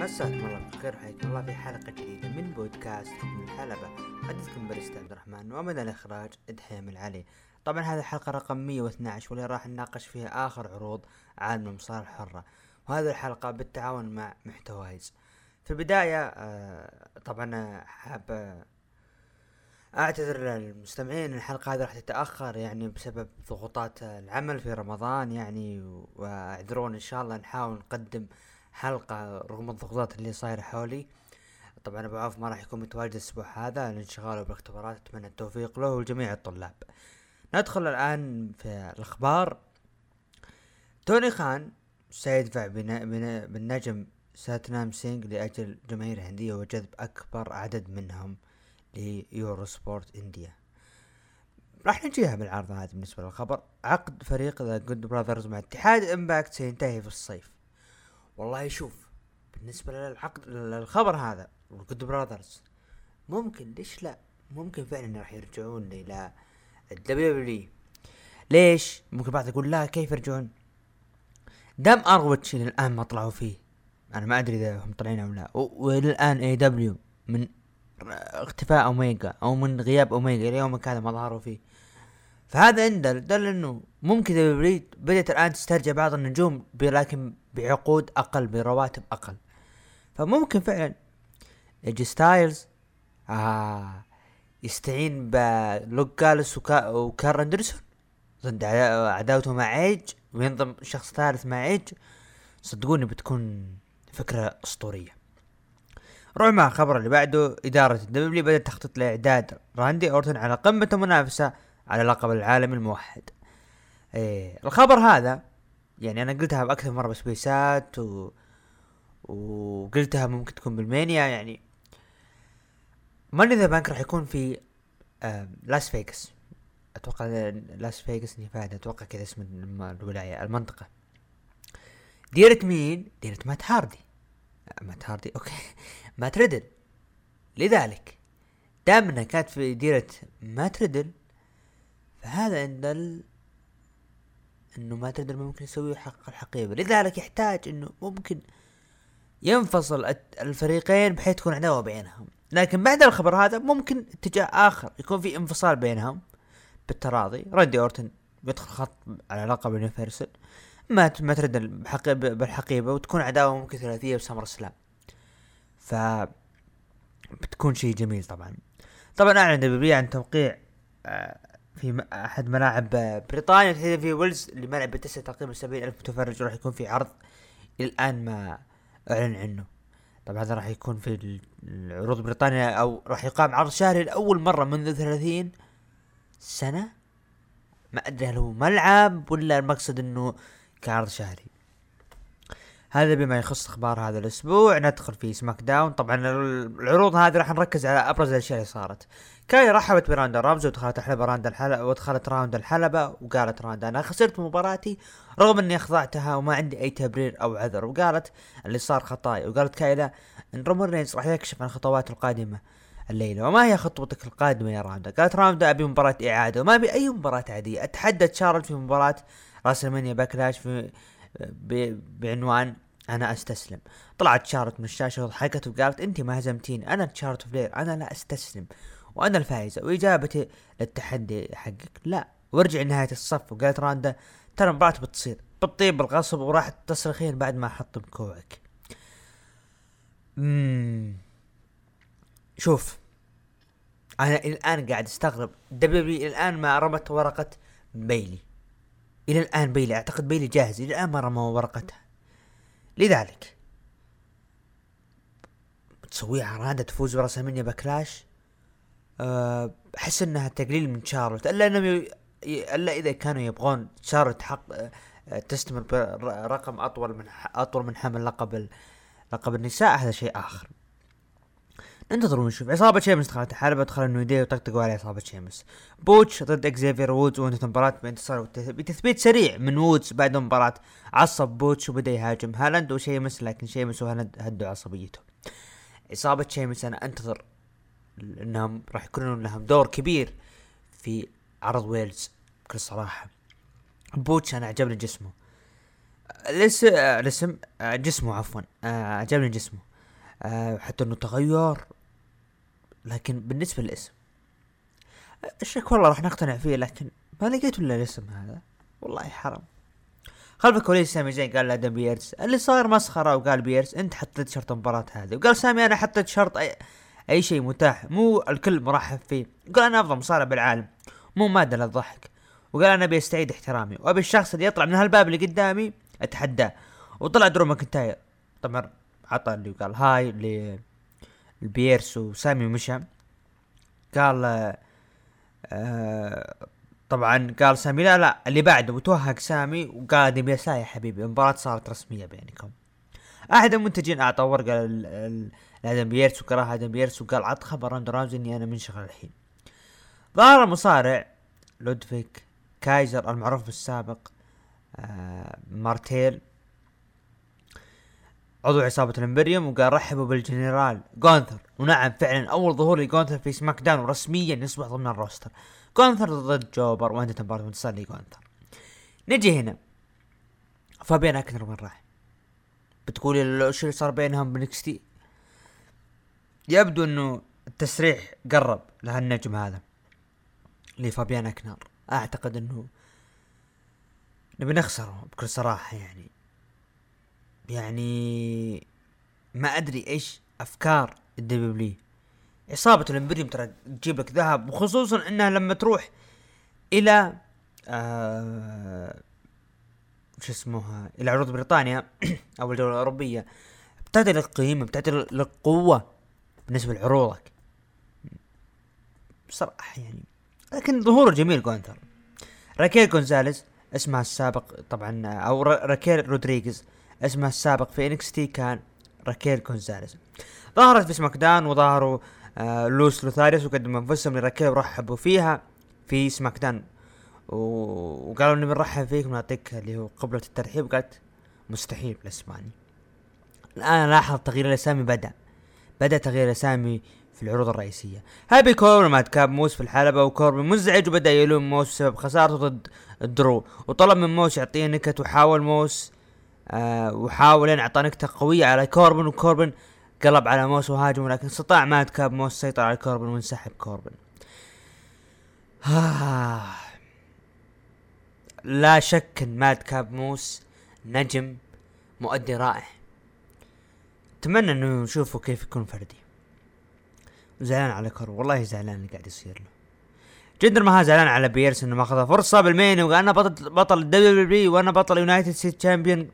مساكم الله بالخير حياكم الله في حلقة جديدة من بودكاست الحلبة حدثكم بريست عبد الرحمن ومن الإخراج إدحيم العلي. طبعا هذه الحلقة رقم 112 واللي راح نناقش فيها آخر عروض عالم المصارعة الحرة. وهذه الحلقة بالتعاون مع محتوايز. في البداية آه، طبعا حاب آه، أعتذر للمستمعين الحلقة هذه راح تتأخر يعني بسبب ضغوطات العمل في رمضان يعني وأعذرون إن شاء الله نحاول نقدم حلقة رغم الضغوطات اللي صايرة حولي. طبعا أبو عوف ما راح يكون متواجد الأسبوع هذا لانشغاله بالاختبارات أتمنى التوفيق له ولجميع الطلاب. ندخل الآن في الأخبار. توني خان سيدفع بنا- بنا- بالنجم ساتنام سينغ لأجل جماهير الهندية وجذب أكبر عدد منهم ل Eurosport India. راح نجيها بالعرض هذا بالنسبة للخبر. عقد فريق The Good Brothers مع اتحاد Impact سينتهي في الصيف. والله شوف بالنسبة للعقد للخبر هذا Good Brothers. ممكن ليش لا؟ ممكن فعلا راح يرجعون إلى ال WWE ليش؟ ممكن بعض يقول لا كيف يرجعون؟ دام اروتش إلى الآن ما طلعوا فيه. أنا ما أدري إذا هم طالعين أو لا. والى الان AEW من اختفاء اوميجا أو من غياب اوميجا إلى يومك هذا ما ظهروا فيه. فهذا ان دل, إنه ممكن WWE بدأت الآن تسترجع بعض النجوم لكن بعقود أقل برواتب أقل. فممكن فعلا ايجي ستايلز آه يستعين بلوك جالوز وكا وكارل أندرسون. ضد عدا- عداوته مع ايج وينضم شخص ثالث مع ايج صدقوني بتكون فكرة أسطورية. روح مع الخبر اللي بعده. إدارة ال WWE بدأت تخطط لإعداد راندي أورتون على قمة المنافسة على لقب العالمي الموحد. إيه الخبر هذا يعني أنا قلتها بأكثر مرة بسبيسات و... وقلتها ممكن تكون بالماني يعني Money in the Bank راح يكون في لاس فيغاس أتوقع لاس فيغاس نيفادا أتوقع كذا اسم الم- الولاية المنطقة. ديرة مين؟ ديرة مات هاردي. مات هاردي أوكي. مات ريدل. لذلك دام انها كانت في ديرة مات ريدل فهذا يدل إنه مات ريدل ممكن يسوي حق الحقيبة. لذلك يحتاج إنه ممكن ينفصل الفريقين بحيث تكون عداوة بينهم. لكن بعد الخبر هذا ممكن اتجاه آخر. يكون في انفصال بينهم بالتراضي. راندي أورتن بيدخل خط على لقب Universal. ما ما ترد الحق- بالحقيبة وتكون عداوة ممكن ثلاثية ب SummerSlam ف بتكون شيء جميل طبعا. طبعا أعلن WWE عن توقيع آه، في أحد ملاعب بريطانيا تحديدا في ويلز لملعب بتسع تقريبا سبعين ألف متفرج وراح يكون في عرض إلى الآن ما أعلن عنه. طبعا هذا راح يكون في ال- العروض بريطانيا أو راح يقام عرض شهري لأول مرة منذ 30 سنة. ما أدري هل هو ملعب ولا المقصد إنه كعرض شهري. هذا بما يخص أخبار هذا الأسبوع. ندخل في SmackDown. طبعا ال- العروض هذه راح نركز على أبرز الأشياء اللي صارت. كايلا رحبت براندا راوزي ودخلت الحلبة راندا الحلبة ودخلت راندا الحلبة وقالت راندا أنا خسرت مباراتي رغم إني أخضعتها وما عندي أي تبرير أو عذر. وقالت اللي صار خطاي وقالت كايلا إن رومان رينز راح يكشف عن خطواته القادمة الليلة وما هي خطوتك القادمة يا راندا قالت راندا أبي مباراة إعادة وما أبي أي مباراة عادية. أتحدى تشارلوت في مباراة WrestleMania Backlash في. بعنوان أنا أستسلم. طلعت شارلوت من الشاشة وضحكت وقالت أنت ما هزمتيني أنا شارلوت فلير أنا لا أستسلم. وأنا الفائزه وإجابتي للتحدي حقك. لا. وارجع نهايه الصف وقالت راندا ترى المباراة بتصير. بتطيب بالغصب وراح تصرخين بعد ما احطم كوعك مم. شوف. أنا الآن قاعد أستغرب. WWE الآن ما رمت ورقة بيلي. إلى الآن بيلي. أعتقد بيلي جاهز. إلى الآن ما رمى ورقتها. لذلك. تسويها راندا تفوز ب WrestleMania Backlash أحس إنها تقليل من شارلوت إلا إنهم إلا إذا كانوا يبغون شارلوت حق أه، تستمر برقم أطول من أطول من حمل لقب. لقب النساء هذا شيء آخر. انتظروا ونشوف. عصابة شيمس دخلت الحلبة دخل ال New Day وطقطقوا على عصابة شيمس. بوتش ضد إكزيفير وودز وانتهت المباراة بانتصار بتثبيت سريع من وودز بعد المباراة عصب بوتش وبدأ يهاجم هالاند وشيمس لكن شيمس وهالاند هدوا عصبيته. عصابة شيمس أنا أنتظر إنهم راح يكونوا لهم دور كبير في عرض ويلز بكل صراحة. بوتش أنا عجبني جسمه. الاسم الاسم جسمه عفوا عجبني جسمه. حتى إنه تغير لكن بالنسبة للاسم. الشك والله راح نقتنع فيه لكن ما لقيت إلا الاسم هذا. والله حرام. خلف الكواليس سامي زين قال لآدم بيرس. اللي صار مسخرة وقال بيرس أنت حطيت شرط المباراة هذه. وقال سامي أنا حطيت شرط أي, شيء متاح مو الكل مرحب فيه. قال أنا أفضل مصارع بالعالم مو مادة للضحك. وقال أنا أبي أستعيد احترامي وأبي الشخص اللي يطلع من هالباب اللي قدامي أتحداه. وطلع درو ماكنتاير طبعا عطى اللي قال هاي لبيرس وسامي ومشى. قال آه طبعا قال سامي لا لا اللي بعده وتوهق سامي وقال يا حبيبي المباراة صارت رسمية بينكم. أحد المنتجين أعطى ورقة لآدم بيرس وقرأها. آدم بيرس وقال عط خبر راندا رامز إني أنا منشغل الحين. ظهر المصارع لودفيك كايزر المعروف بالسابق آه مارتيل. عضو عصابة الإمبريوم وقال رحبوا بالجنرال جونثر. ونعم فعلا أول ظهور لجونثر في سماك داون رسميا يصبح ضمن ال roster. جونثر ضد جوبر وانتهت مباراة انتصار لجونثر نجي هنا. فابين اكنر وين راح. بتقولي إيش اللي صار بينهم ب NXT يبدو إنه التسريح قرب لهالنجم هذا لفابيان اكنر أعتقد إنه نبي نخسره بكل صراحة يعني. يعني ما أدري إيش أفكار ال W عصابة الإمبريوم ترى تجيب لك ذهب وخصوصا إنها لما تروح إلى آه شو اسمها إلى عروض بريطانيا أو الجولة الأوروبية بتعطي لك قيمة بتعطي لك قوة بالنسبة لعروضك. بصراحة يعني لكن ظهوره جميل جونثر راكيل جونزاليز اسمها السابق طبعا أو راكيل رودريغيز اسمها السابق في NXT كان راكيل جونزاليز ظهرت في سماك داون وظهروا آه لوس لوثاريوس وقدموا أنفسهم لراكيل ورحبوا فيها في سماك داون وقالوا إني بنرحب فيك ونعطيك اللي هو قبلة الترحيب. قالت مستحيل بالاسباني الآن لاحظ تغيير الأسامي بدأ. بدأ تغيير الأسامي في العروض الرئيسية. هابي كوربن ماد كاب موس في الحلبة وكوربن منزعج وبدأ يلوم موس بسبب خسارته ضد درو وطلب من موس يعطيه نكت وحاول موس آه وحاول ان اعطى نكتة قوية على كوربن وكوربن قلب على موس وهاجم لكن استطاع ماد كاب موس سيطر على كوربن وانسحب كوربن. لا شك إن ماد كاب موس نجم مؤدي رائع. أتمنى إنه نشوفه كيف يكون فردي. زعلان على كوربن والله زعلان اللي قاعد يصير له. جندر ماهال زعلان على بيرس إنه ما اخذ فرصة بال main وقال أنا بطل بطل ال WWE وأنا بطل United States Champion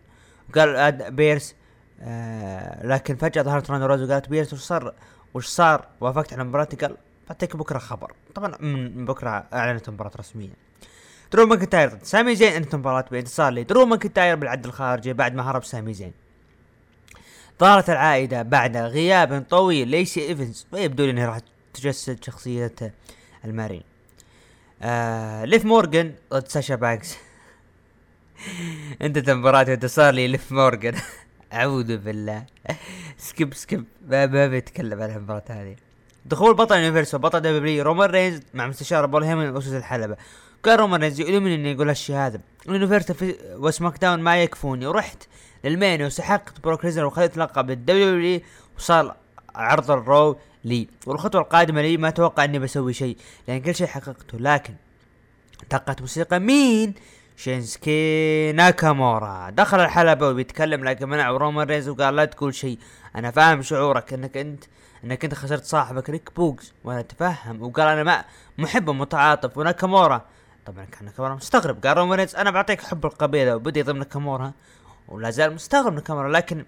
قال بيرس آه لكن فجأة ظهرت راندا راوزي وقالت بيرس وش صار وش صار؟ وافقت على مباراتي قال بعطيك بكرة خبر. طبعا من بكرة أعلنت مباراه رسميه درو ماكنتاير سامي زين انتهت مباراة بانتصار لي درو ماكنتاير بالعد الخارجي بعد ما هرب سامي زين. ظهرت العائدة بعد غياب طويل ليسي إيفنز. ويبدو إنها راح تجسد شخصية ال Marine. آه ليف مورجان ضد ساشا بانكس. انتهت مباراة انتصار لي ليف مورجان أعوذ بالله. skip skip. ما ما بيتكلم عن المباراة هذه. دخول بطل Universal بطل W رومان رينز مع مستشار بول هيمن اسس الحلبة. قال رومان رينز يؤلمني إني أقول هالشيء هذا. ال Universal في وسماك داون ما يكفوني. ورحت لل main وسحقت بروك ليسنر وخذت لقب ال W وصار عرض ال Raw لي. والخطوة القادمة لي ما أتوقع إني بسوي شيء لأن كل شيء حققته. لكن دقت موسيقى مين؟ شينسكي ناكامورا. دخل الحلبة وبيتكلم لكن منع رومان رينز وقال لا تقول شيء. أنا فاهم شعورك إنك أنت إنك أنت خسرت صاحبك ريك بوقز. وأنا أتفهم. وقال أنا ما محب ومتعاطف. وناكامورا طبعا كان ناكامورا مستغرب. قال رومان رينز أنا بعطيك حب القبيلة وبدي يضم ناكامورا ولا زال مستغرب ناكامورا لكن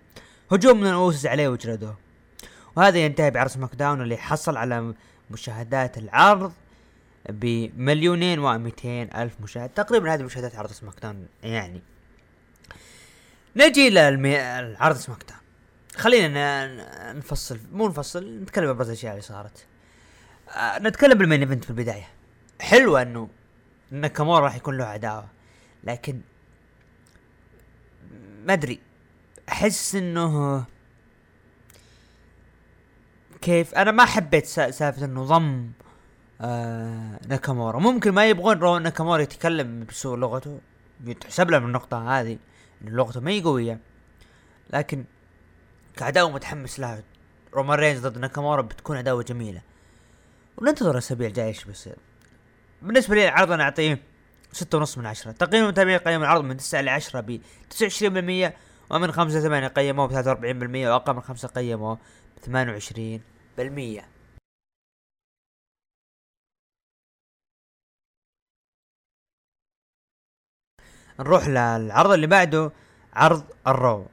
هجوم من الاوسوس عليه وجلدوه وهذا ينتهي بعرض سماك داون اللي حصل على مشاهدات العرض بمليونين ومئتين ألف مشاهد. تقريبا هذه مشاهدات عرض سماك داون يعني. نجي للعرض سماك داون خلينا نفصل مو نفصل نتكلم ابرز الأشياء اللي صارت. آه نتكلم بال main event في البدايه حلوة إنه ناكامورا راح يكون له عداوة. لكن ما أدري. أحس إنه كيف؟ أنا ما حبيت سالفة إنه ضم آه ناكامورا. ممكن ما يبغون رو ناكامورا يتكلم بسوء لغته يتحسب له من النقطة هذه إن لغته ما هي قوية. لكن كعداوة متحمس لها. رومان رينز ضد ناكامورا بتكون عداوة جميلة. وننتظر الاسابيع الجاية إيش بيصير. بالنسبة لي العرض أنا أعطيه ستة ونص من عشرة. تقييم المتابعين قيم العرض من تسعة لعشرة ب تسعة وعشرين بالمية ومن خمسة ثمانية قيموه وأربعين بالمية وأقل من خمسة قيموه وعشرين بالمية. نروح للعرض اللي بعده عرض ال Raw.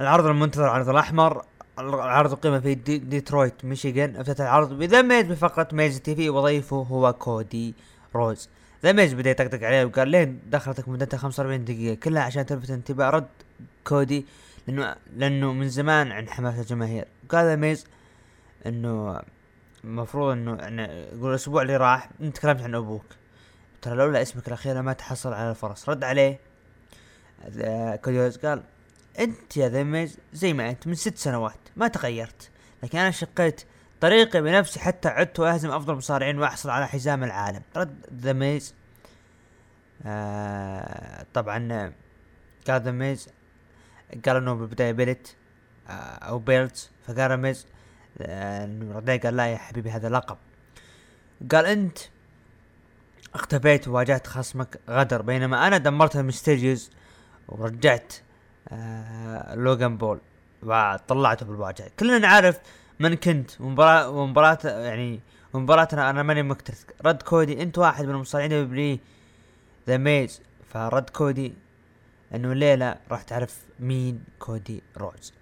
العرض المنتظر العرض الأحمر العرض قيمة في دي ديترويت ميشيغان أفتتح العرض بذا ميز بفقرة ميز تي في وضيفه هو كودي. رودز. ذا ميز بدأ يطقطق عليه وقال ليه دخلتك مدتها 45 دقيقة. كلها عشان تلفت انتباه رد كودي لأنه لأنه من زمان عند حماس الجماهير. قال ذا ميز إنه المفروض إنه يقول الأسبوع اللي راح إنت تكلمت عن أبوك. ترى لولا اسمك الأخير ما تحصل على الفرص. رد عليه. كودي رودز قال إنت يا ذا ميز زي ما أنت من ست سنوات. ما تغيرت. لكن أنا شقيت طريقي بنفسي حتى عدت وأهزم أفضل مصارعين وأحصل على حزام العالم. رد ذا ميز آه طبعا قال ذا ميز قال إنه بالبدايه belt آه أو belt فقال ذا ميز آه انه قال لا يا حبيبي هذا لقب. قال أنت اختفيت وواجهت خصمك غدر بينما أنا دمرت المستيريوز ورجعت آه لوغان بول وطلعته بالواجهة. كلنا نعرف من كنت ومباراة ومباراة يعني ومباراتنا أنا ماني مكترث. رد كودي أنت واحد من المصارعين دبليو ذا ميز. فرد كودي إنه الليلة راح تعرف مين كودي روز.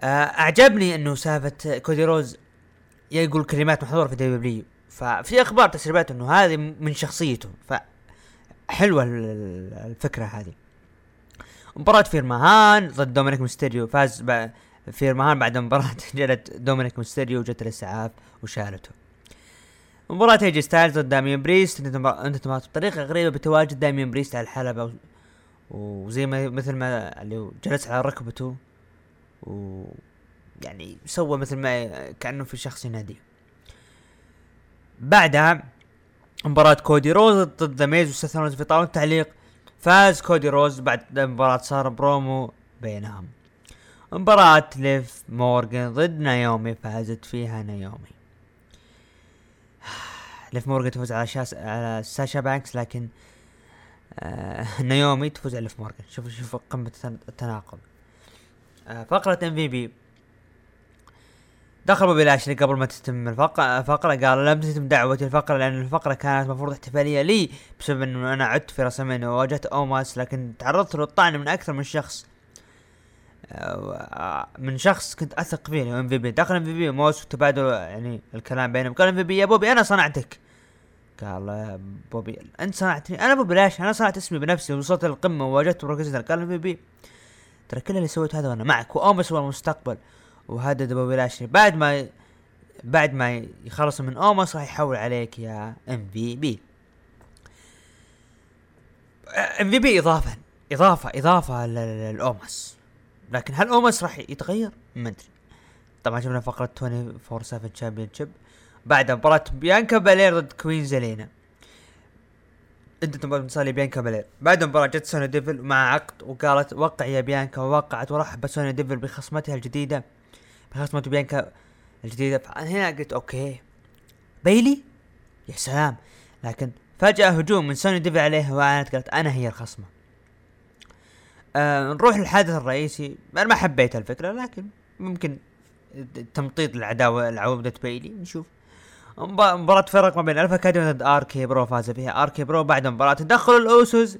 آه أعجبني إنه سالفة كودي روز يقول كلمات محظورة في دبليو ففي أخبار تسريبات إنه هذه من شخصيته. ف حلوة الفكرة هذه. مباراة فير ماهان ضد دومينيك ميستيريو. فاز فير ماهان بعد مباراة جلد دومينيك ميستيريو وجت الإسعاف وشالته. مباراة ايجي ستايلز ضد داميان بريست. انتهت بطريقة غريبة بتواجد داميان بريست على الحلبة وزي ما مثل ما اللي جلس على ركبته و يعني سوى مثل ما كأنه في شخص يناديه بعدها مباراة كودي روز ضد ذا ميز وسيث في طاولة التعليق. فاز كودي روز بعد مباراة صار برومو بينهم. مباراة ليف مورغان ضد نايومي فازت فيها نايومي. ليف مورغان تفوز على شاس على ساشا بانكس لكن آه نايومي تفوز على ليف مورغان. شوف شوف قمة التناقض. آه فقرة إم في بي. دخل بوبي لاشلي قبل ما تتم الفقرة قال لم تتم دعوتي الفقرة لأن الفقرة كانت مفروض احتفالية لي بسبب إنه أنا عدت في رسمين وواجهت أوماس لكن تعرضت للطعن من أكثر من شخص. من شخص كنت أثق فيه ام في بي دخل ام في بي واوموس وتبادل يعني الكلام بينهم. قال ام في بي يا بوبي أنا صنعتك. قال بوبي أنت صنعتني. أنا بوبي لاشلي أنا صنعت اسمي بنفسي وصلت للقمه وواجهت بروك قال ام في بي ترى كل اللي سويت هذا وأنا معك واومس هو المستقبل. وهدد بوبي لاشلي بعد ما بعد ما يخلص من اومس راح يحول عليك يا ام في بي ام في بي إضافة إضافة إضافة للاومس لكن هل أومس راح يتغير؟ ما أدري. طبعا شفنا فقرة 24 7 championship بعد مباراة بيانكا بالير ضد كوين زلينا انت مباراة مثالي بيانكا بالير بعد المباراة جت سوني ديفل مع عقد وقالت وقع يا بيانكا ووقعت ورحبت سوني ديفل بخصمتها الجديدة. بخصمة بيانكا الجديدة. فأنا هنا قلت okay. بيلي؟ يا سلام. لكن فجأة هجوم من سوني ديفل عليها وأعلنت قالت أنا هي الخصمة. آه نروح للحدث الرئيسي. أنا ما حبيت الفكرة لكن ممكن تمطيط العداوة لعودة بيلي نشوف. مباراة فرق ما بين ألفا اكاديمي ضد آركي برو فاز فيها آركي برو بعد مباراة تدخل الأوسوس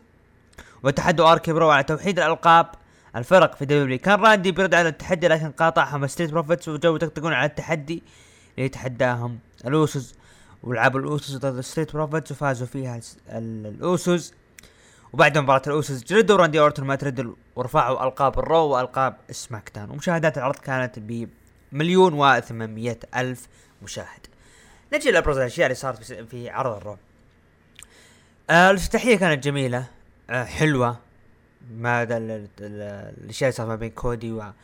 وتحدوا آركي برو على توحيد الألقاب. الفرق في دبليو كان راندي بيرد على التحدي لكن قاطعهم ستريت بروفيتس وجو يطقطقون على التحدي اللي يتحداهم الأوسوس. ولعبوا الأوسوس ضد ستريت بروفيتس وفازوا فيها الأوسوس. وبعد مباراة الأوسوس جلدوا راندي أورتون مات ريدل ورفعوا ألقاب الرو وألقاب سماك داون ومشاهدات العرض كانت بمليون و ألف مشاهد. نجي لابرز الأشياء اللي صارت في عرض الرو. آه الافتتاحية كانت جميلة. آه حلوة. ما الأشياء اللي صارت ما بين كودي وذا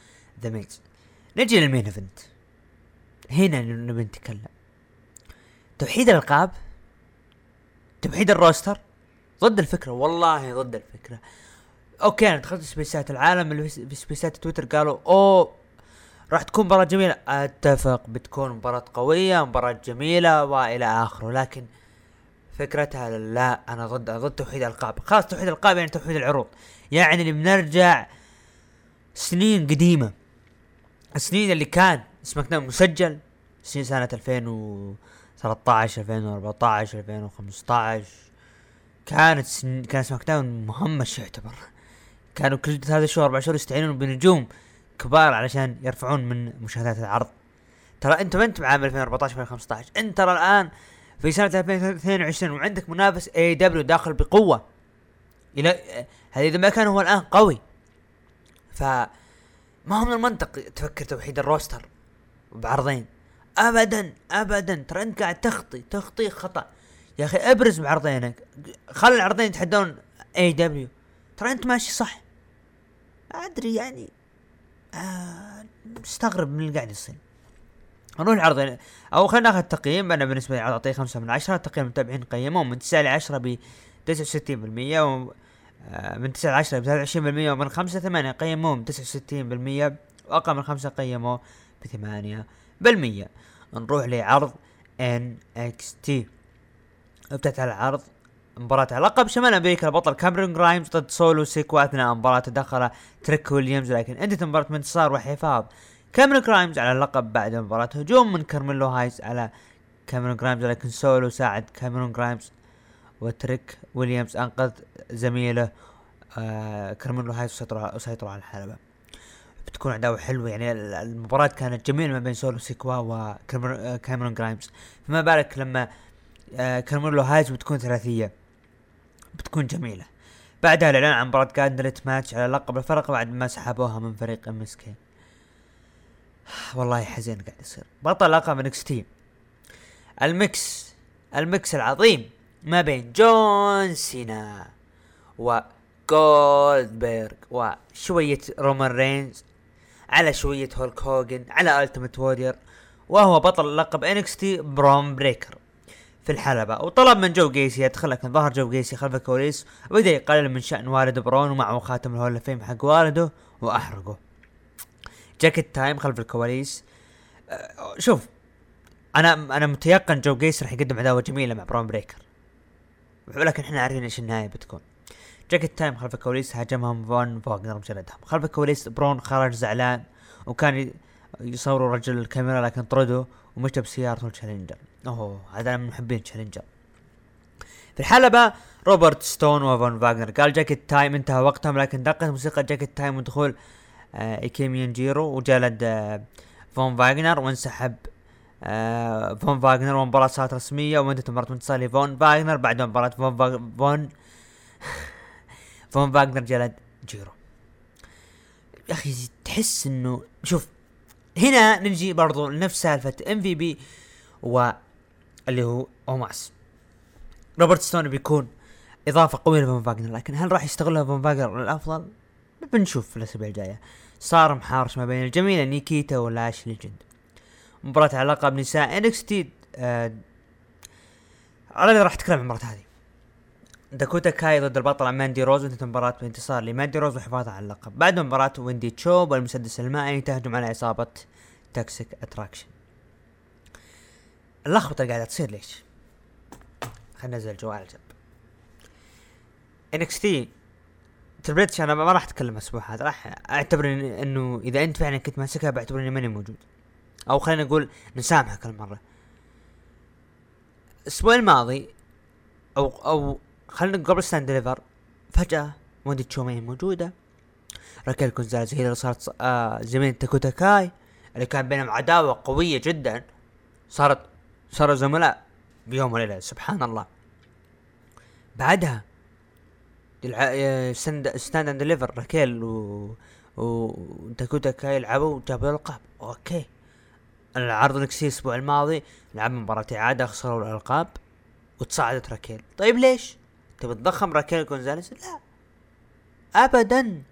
ميز نجي لل main event. هنا نبي نتكلم. توحيد الألقاب. توحيد ال roster. ضد الفكرة والله ضد الفكرة. okay أنا دخلت سبيسات العالم اللي في سبيسات تويتر قالوا أوه راح تكون مباراة جميلة. أتفق بتكون مباراة قوية مباراة جميلة وإلى آخره لكن فكرتها لا أنا ضد ضد توحيد الالقاب خلاص توحيد الالقاب يعني توحيد العروض. يعني اللي بنرجع سنين قديمة. السنين اللي كان داون مسجل سنين سنة 2013 2014 2015 كانت سن... كان سماك داون مهمش يعتبر. كانوا كل هذا الشهر أربع شهور يستعينون بنجوم كبار علشان يرفعون من مشاهدات العرض. ترى أنت ما انت بعام 2014 2015 أنت ترى الآن في سنة 2022 وعندك منافس اي دبليو داخل بقوة. إلى هذا إذا ما كان هو الآن قوي. ف ما هو من المنطق تفكر توحيد ال roster بعرضين؟ ابدا ادن ترى أنت قاعد تخطي تخطي خطأ. يا أخي أبرز بعرضينك. خلي العرضين يتحدون اي دبليو ترى أنت ماشي صح. أدري يعني. آه مستغرب من اللي قاعد يصير. نروح العرضين. أو خلينا ناخذ تقييم أنا بالنسبة لي أعطيه خمسة من عشرة. تقييم المتابعين قيموه من تسعة ل 10 ب 69% و آه، من تسعة ل 10 ب 23% ومن خمسة ثمانية قيموه من 69% وأقل من خمسة قيموه ب 8% نروح لعرض ان تي افتتح العرض مباراة على لقب شمال أمريكا البطل كاميرون جرايمز ضد سولو سيكوا اثناء المباراة تدخل تريك ويليامز لكن انتهت المباراة بانتصار وحفاظ. كاميرون جرايمز على اللقب بعد مباراة هجوم من كارميلو هايز على كاميرون جرايمز لكن سولو ساعد كاميرون جرايمز وتريك ويليامز أنقذ زميله آه كارميلو هايز وسيطروا على الحلبة. بتكون عداوة حلوة يعني المباراة كانت جميلة ما بين سولو سيكوا وكاميرون جرايمز. فما بالك لما آه كارميلو هايز بتكون ثلاثية. بتكون جميلة. بعدها الإعلان عن مباراة gauntlet match على لقب الفرق بعد ما سحبوها من فريق ام اس كي والله حزين قاعد يصير. بطل لقب ان اكس تي ال mix ال mix العظيم ما بين جون سينا وجولدبرغ وشوية رومان رينز على شوية هولك هوجن على التيميت ووريور وهو بطل لقب NXT برون بريكر في الحلبة. وطلب من جو جيسي يدخل لكن ظهر جو جيسي خلف الكواليس وبدأ يقلل من شأن والد برون ومعه خاتم ال Hall of Fame حق والده وأحرقه. Jacket Time خلف الكواليس. أه شوف أنا أنا متيقن جو جيسي راح يقدم عداوة جميلة مع برون بريكر. ولكن إحنا عارفين إيش النهاية بتكون. Jacket Time خلف الكواليس هاجمهم فون فوغنر وجلدهم خلف الكواليس برون خرج زعلان وكان يصوروا رجل الكاميرا لكن طردوا ومشى بسيارته ال Challenger أوه هذا من محبين Challenger في الحلبة روبرت ستون وفون فاغنر قال Jacket Time انتهى وقتهم لكن دقت موسيقى Jacket Time ودخول آه ايكيمن جيرو وجلد آه فون فاغنر وانسحب آه فون فاغنر ومباراة صارت رسمية وانتهت مباراة انتصار لفون فاغنر بعد مباراة فون فون فون فاغنر جلد جيرو. يا أخي تحس إنه شوف هنا نجي برضو لنفس سالفة MVP واللي هو اوموس روبرت ستون بيكون إضافة قوية لفون فاغنر لكن هل راح يستغلها فون فاغنر للافضل؟ بنشوف في الأسابيع الجاية. صار تحارش ما بين الجميلة نيكيتا ولاش ليجند. مباراة على لقب نساء NXT آه على اللي راح اتكلم عن المباراة هذه. داكوتا كاي ضد البطلة ماندي روز وانتهت المباراة بانتصار لماندي روز وحفاظها على اللقب. بعد مباراة ويندي تشو والمسدس المائي تهجم على عصابة Toxic Attraction اللخبطة قاعدة تصير ليش؟ خلينا ننزل الجوال جنب NXT أنا ما راح أتكلم الأسبوع هذا. راح اعتبر إنه إذا أنت فعلا كنت ماسكها بعتبر اني ماني موجود. أو خلينا نقول نسامحك المرة الأسبوع الماضي أو أو خلينا قبل Stand Deliver فجأة ويندي تشو مي موجودة. راكيل كونزاليز هي اللي صارت آه زميل داكوتا كاي اللي كان بينهم عداوة قوية جدا. صارت صاروا زملاء بيوم وليلة سبحان الله. بعدها Stand and Deliver راكيل و وداكوتا كاي يلعبوا وجابوا الألقاب. أوكي. العرض NXT الأسبوع الماضي لعب مباراة إعادة خسروا الألقاب وتصاعدت راكيل. طيب ليش؟ تبي تضخم راكيل جونزاليس؟ لا. ابدا.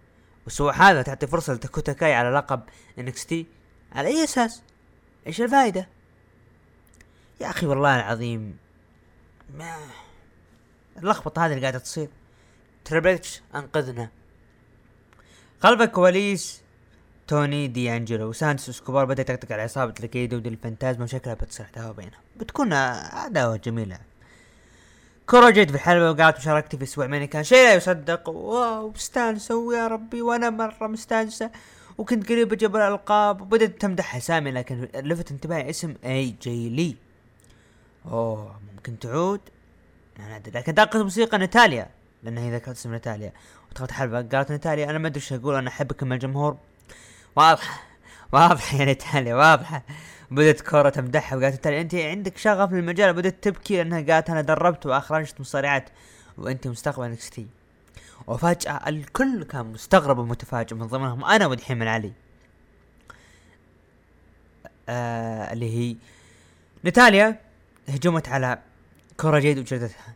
وسوى هذا تعطي فرصة لداكوتا كاي على لقب NXT على أي أساس؟ إيش الفائدة؟ يا أخي والله العظيم. ما. اللخبطة هذه اللي قاعدة تصير. تريبل اتش أنقذنا. خلف الكواليس توني دي انجلو وسانتوس إسكوبار بدا يطقطق على عصابة Legado del Fantasma وشكلها بتصير عداوة بينهم بتكون عداوة جميلة. كورا جيد في الحلبة وقالت مشاركتي في أسبوع كان شيء لا يصدق. wow مستانسة ويا ربي. وأنا مرة مستانسة. وكنت قريب أجيب الألقاب. وبدت تمدح اسامي لكن لفت انتباهي اسم اي جي لي أوه ممكن تعود؟ ما أدري. لكن دقت موسيقى ناتاليا لأن هي ذكرت اسم ناتاليا ودخلت حلبة. قالت ناتاليا أنا ما أدري إيش أقول. أنا احبك من الجمهور واضحة واضحة يا ناتاليا واضحة. بدت كورة تمدحها وقالت ناتاليا أنت عندك شغف للمجال بدت تبكي لأنها قالت أنا دربت وأخرجت مصارعات وأنت مستقبل نكستي وفجأة الكل كان مستغرب ومتفاجئ من ضمنهم أنا ودحيم العلي. آه اللي هي ناتاليا هجمت على كورا جيد وجلدتها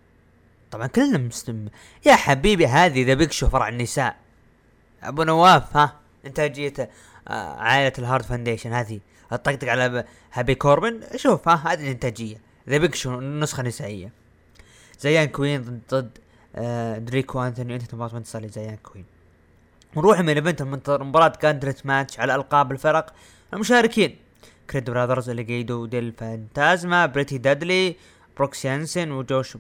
طبعا كلنا مسلم يا حبيبي هذه ذا بيك شو فرع النساء. أبو نواف ها انتاجية آه عائلة ال Hart Foundation هذه. الطقطق على هابي كوربن. شوف ها هذه الإنتاجية. ذا بيك شو نسخة نسائية. زيان كوين ضد, ضد آه دريكو أنثوني. أنت تبغى تنتصر لزيان كوين. نروح main event المباراة gauntlet match على ألقاب الفرق المشاركين. Creed Brothers Legado del Fantasma Pretty Deadly بروكس يانسن وجوش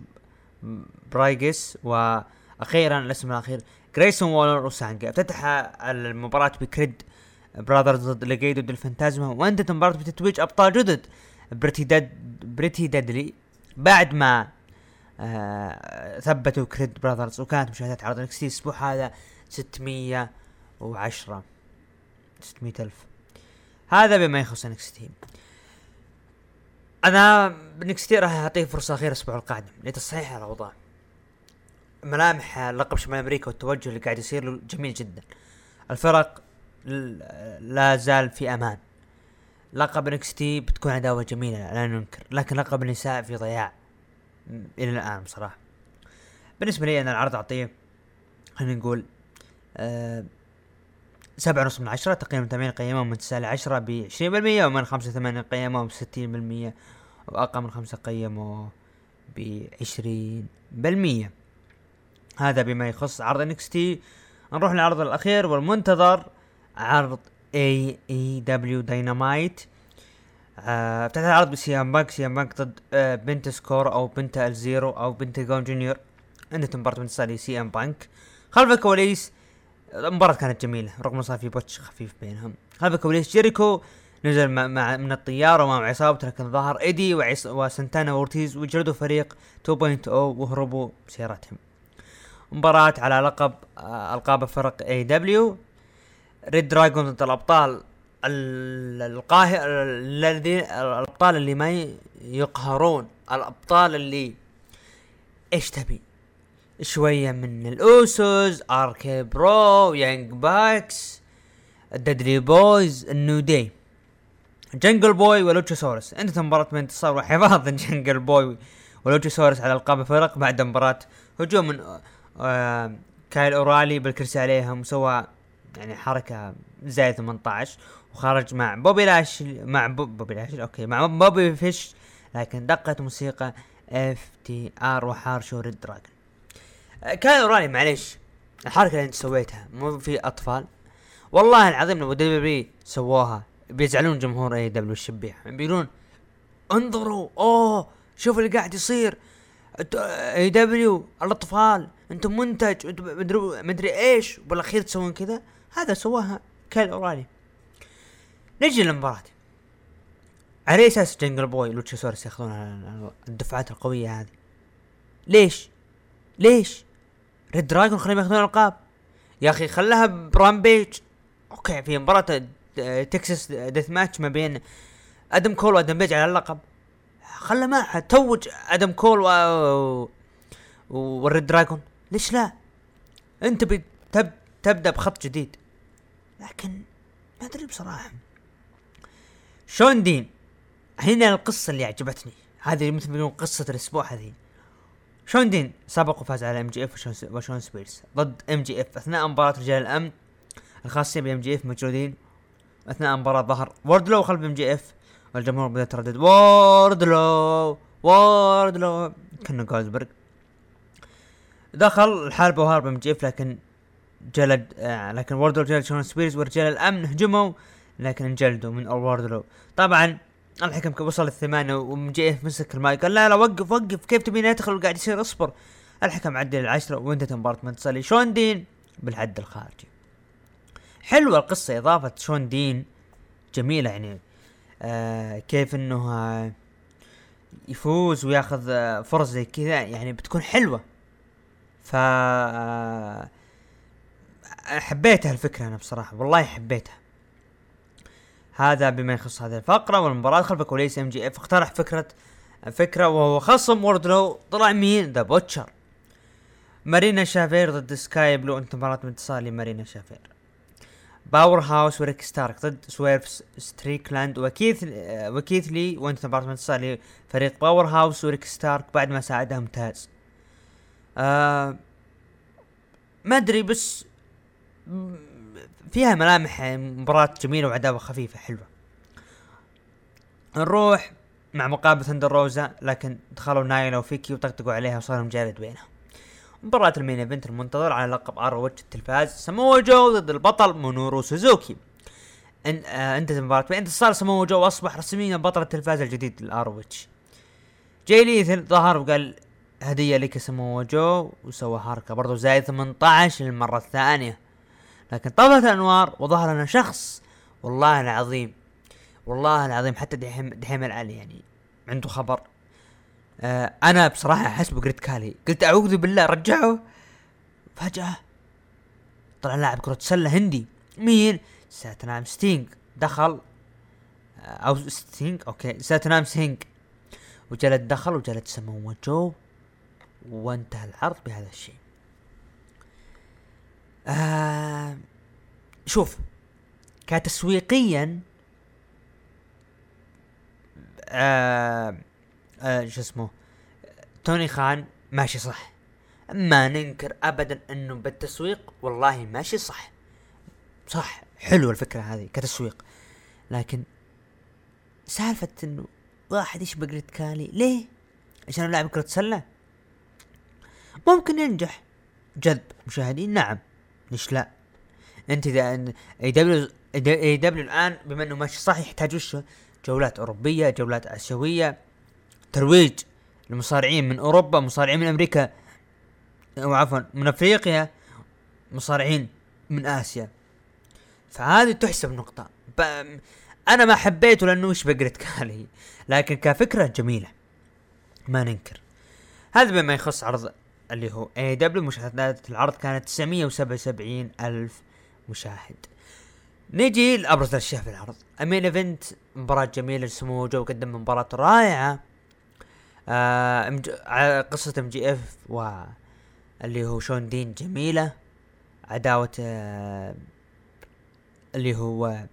بريجز وأخيرا الاسم الأخير جريسون وولر وسانجا. افتتح المباراة ب Creed Brothers ضد Legado del Fantasma وانتهت المباراة بتتويج ابطال جدد Pretty Dead Pretty Deadly بعد ما آه ثبتوا Creed Brothers وكانت مشاهدات عرض NXT الأسبوع هذا 610 600 ألف. هذا بما يخص NXT أنا ب NXT راح أعطيه فرصة أخيرة الأسبوع القادم لتصحيح الأوضاع. ملامح لقب شمال أمريكا والتوجه اللي قاعد يصير له جميل جدا. الفرق لا زال في أمان. لقب NXT بتكون عداوة جميلة لا ننكر لكن لقب النساء في ضياع إلى الآن بصراحة بالنسبة لي أنا العرض أعطيه خلينا نقول أه سبعة ونص من عشرة تقييم المتابعين قيمهم من تسعة لعشرة بعشرين بالمية ومن خمسة ثمانية قيمهم بستين بالمية وأقل من خمسة قيموا بعشرين بالمية. هذا بما يخص عرض NXT نروح للعرض الأخير والمنتظر. عرض AEW Dynamite افتتح العرض بسي إم بانك. سي إم بانك ضد آه بنتا اوسكورو أو بنتا إل زيرو أو بنتاجون جونيور. انتهت مباراة من سي إم بانك. خلف الكواليس المباراة كانت جميلة. رغم صار في botch خفيف بينهم. خلف الكواليس جيريكو نزل مع من الطيارة ومع عصابته لكن ظهر إيدي وعص وسنتانا واورتيز وجلدوا فريق 2.0 وهربوا بسيارتهم. مباراة على لقب آه ألقاب فرق AEW reDRagon ضد الأبطال القاهر الذين الأبطال اللي ما يقهرون الأبطال اللي إيش تبي؟ شوية من ال Usos RK-Bro Young Bucks ال Dudley Boyz ال New Day جنجل بوي ولوتشوسورس. انتهت مباراة من انتصار وحفاظ جنجل بوي ولوتشوسورس على ألقاب الفرق بعد مباراة هجوم من آه كايل أورالي بالكرسي عليهم وسوى يعني حركة زي 18 وخرج مع بوبي لاش مع بوبي لاش okay مع بوبي فيش لكن دقت موسيقى FTR وتحارشوا Red Dragon. كان اورالي معليش الحركة اللي أنت سويتها مو في أطفال. والله العظيم لو WWE سووها بيزعلون جمهور AEW الشبيح. بيقولون انظروا أوه شوف اللي قاعد يصير. AEW الأطفال أنتم منتج أنتم مدري مدري إيش وبالأخير تسوون كذا. هذا سواها كايل اورالي نجي للمباراة. على أساس جنجل بوي لوتشاسورس ياخذون الدفعات القوية هذه؟ ليش؟ ليش؟ Red Dragon خليهم ياخذون القاب يا أخي خلاها ب Rampage. okay في مباراة Texas Death Match ما بين أدم كول وأدم بيج على اللقب. خله معها توج أدم كول و وال Red Dragon. ليش لا؟ أنت بتب تبدأ بخط جديد. لكن ما أدري بصراحة. شون دين؟ هنا القصة اللي عجبتني. هذه مثل ما يقولون قصة الأسبوع هذه. شون دين سبق وفاز على MJF وشون سبيرز ضد MJF أثناء مباراة رجال الأمن الخاصين ب MJF موجودين. أثناء المباراة ظهر ووردلو خلف MJF والجمهور بدأ يتردد. ووردلو ووردلو كأنه جولدبرغ دخل الحرب وهرب MJF لكن جلد آه لكن ووردلو جلد شون سبيرز ورجال الأمن هجموا لكن انجلدوا من ووردلو طبعا الحكم وصل الثمانية و MJF مسك المايك قال لا لا وقف وقف كيف تبيني ادخل وقاعد يصير اصبر؟ الحكم عدل العشرة وانتهت مباراة منتصر شون دين؟ بالحد الخارجي. حلوة القصة إضافة شون دين جميلة يعني. آه كيف إنه آه يفوز وياخذ آه فرص زي كذا يعني بتكون حلوة. ف آه حبيتها الفكرة أنا بصراحة والله حبيتها. هذا بما يخص هذه الفقرة والمباراة. خلف كواليس MJF اقترح فكرة فكرة وهو خصم وردلو طلع مين؟ ذا بوتشر مارينا شافير ضد سكاي بلو. أنت مباراة انتصار لمارينا شافير. باور هاوس وريك ستارك ضد سويرف ستريكلاند. وكيث وكيث لي. وأنت مباراة انتصار لفريق باور هاوس وريك ستارك بعد ما ساعدهم تاز آه ما أدري بس فيها ملامح مباراة جميلة وعداوة خفيفة حلوة. نروح مع مقابلة ثندر روزا لكن دخلوا نايلا وفيكي وطقطقوا عليها وصار مجالد بينهم. مباراة ال main event المنتظر على لقب ROH التلفاز سمو جو ضد البطل مينورو سوزوكي. ان آه انتهت المباراة. بانتصار سمو جو واصبح رسميا بطل التلفاز الجديد لل ROH جاي ليثل ظهر وقال هدية لك سمو جو وسوى حركة برضو زايد 18 للمرة الثانية. لكن طفت الأنوار وظهر لنا شخص والله العظيم والله العظيم حتى دحيم دحيم العلي يعني عنده خبر. آه أنا بصراحة أحس بجريت كالي. قلت أعوذ بالله رجعه. فجأة طلع لاعب كرة سلة هندي. مين؟ ساتنام ستينج دخل. آه أو ستينج okay ساتنام سينج وجلد دخل وجلد سمو جو وانتهى العرض بهذا الشيء. آه شوف كتسويقيا آه آه شو اسمه توني خان ماشي صح. ما ننكر ابدا إنه بالتسويق والله ماشي صح. صح حلوة الفكرة هذه كتسويق. لكن سالفة إنه واحد جريت كالي ليه؟ عشان لاعب كرة سلة؟ ممكن ينجح. جذب مشاهدين نعم. ليش لا. أنت إذا اي دبليو اي دبليو الآن بما إنه ماشي صح يحتاج وش؟ جولات أوروبية جولات آسيوية ترويج لمصارعين من أوروبا مصارعين من أمريكا أو عفوا من أفريقيا مصارعين من آسيا. فهذه تحسب نقطة. أنا ما حبيته لأنه وش بقرة كالي لكن كفكرة جميلة. ما ننكر. هذا بما يخص عرض اللي هو AEW مشاهدات العرض كانت 977 ألف مشاهد. نجي لأبرز الأشياء في العرض. main event مباراة جميلة سمو جو قدم مباراة رائعة. آه قصة MJF و اللي هو شون دين جميلة. عداوة آه اللي هو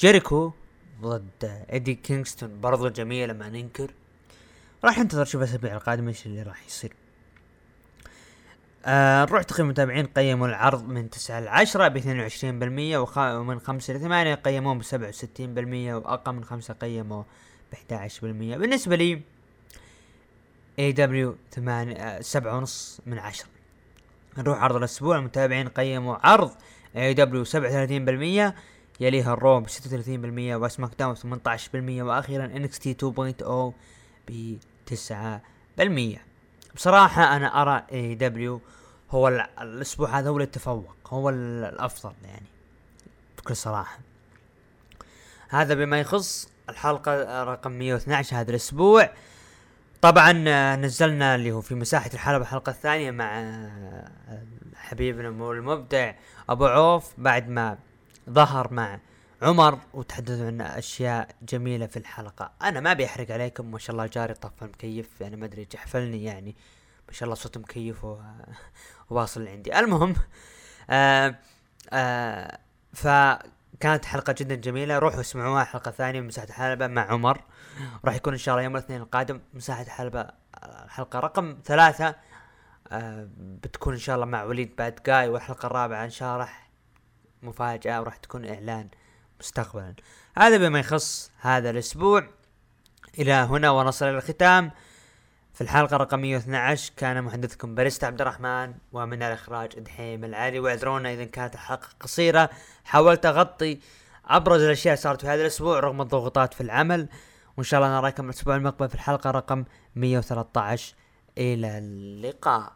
جيريكو ضد ايدي كينغستون برضو جميلة ما ننكر راح ننتظر شوف الأسابيع القادمة إيش اللي راح يصير. آه نروح تقييم المتابعين قيموا العرض من 9 ل 10 ب 22% وخ... ومن 5 ل 8 قيموه ب 67% وأقل من 5 قيموه ب 11% بالنسبة لي AEW 8 7 ونص من 10 نروح عرض الأسبوع المتابعين قيموا عرض AEW 37% يليها ال Raw ب 36% و SmackDown ب 18% وأخيرا NXT 2.0 ب 9% بصراحة أنا أرى AEW هو الأسبوع هذا هو اللي تفوق هو الأفضل يعني بكل صراحة. هذا بما يخص الحلقة رقم 112 هذا الأسبوع. طبعا آه، نزلنا اللي هو في مساحة الحلبه الحلقة الثانية مع آه، حبيبنا المبدع أبو عوف. بعد ما ظهر مع عمر وتحدثوا عن أشياء جميلة في الحلقة. أنا ما بيحرق عليكم ما شاء الله جاري طفى المكيف يعني ما أدري جحفلني يعني. ما شاء الله صوت مكيف و... واصل عندي. المهم آه آه فكانت حلقة جدا جميلة. روحوا اسمعوها حلقة ثانية من مساحة حلبة مع عمر. راح يكون إن شاء الله يوم الاثنين القادم مساحة حلبة الحلقة. رقم ثلاثة آه بتكون إن شاء الله مع وليد باد جاي والحلقة الرابعة إن شاء الله راح مفاجأة وراح تكون إعلان. مستقبلا. هذا بما يخص هذا الأسبوع. إلى هنا ونصل إلى الختام. في الحلقة رقم 112 كان محدثكم باريستا عبد الرحمن ومن الإخراج دحيم العالي. واعذرونا اذا كانت الحلقة قصيرة. حاولت أغطي أبرز الأشياء صارت في هذا الأسبوع رغم الضغوطات في العمل. وإن شاء الله نراكم الأسبوع المقبل في الحلقة رقم 113 إلى اللقاء.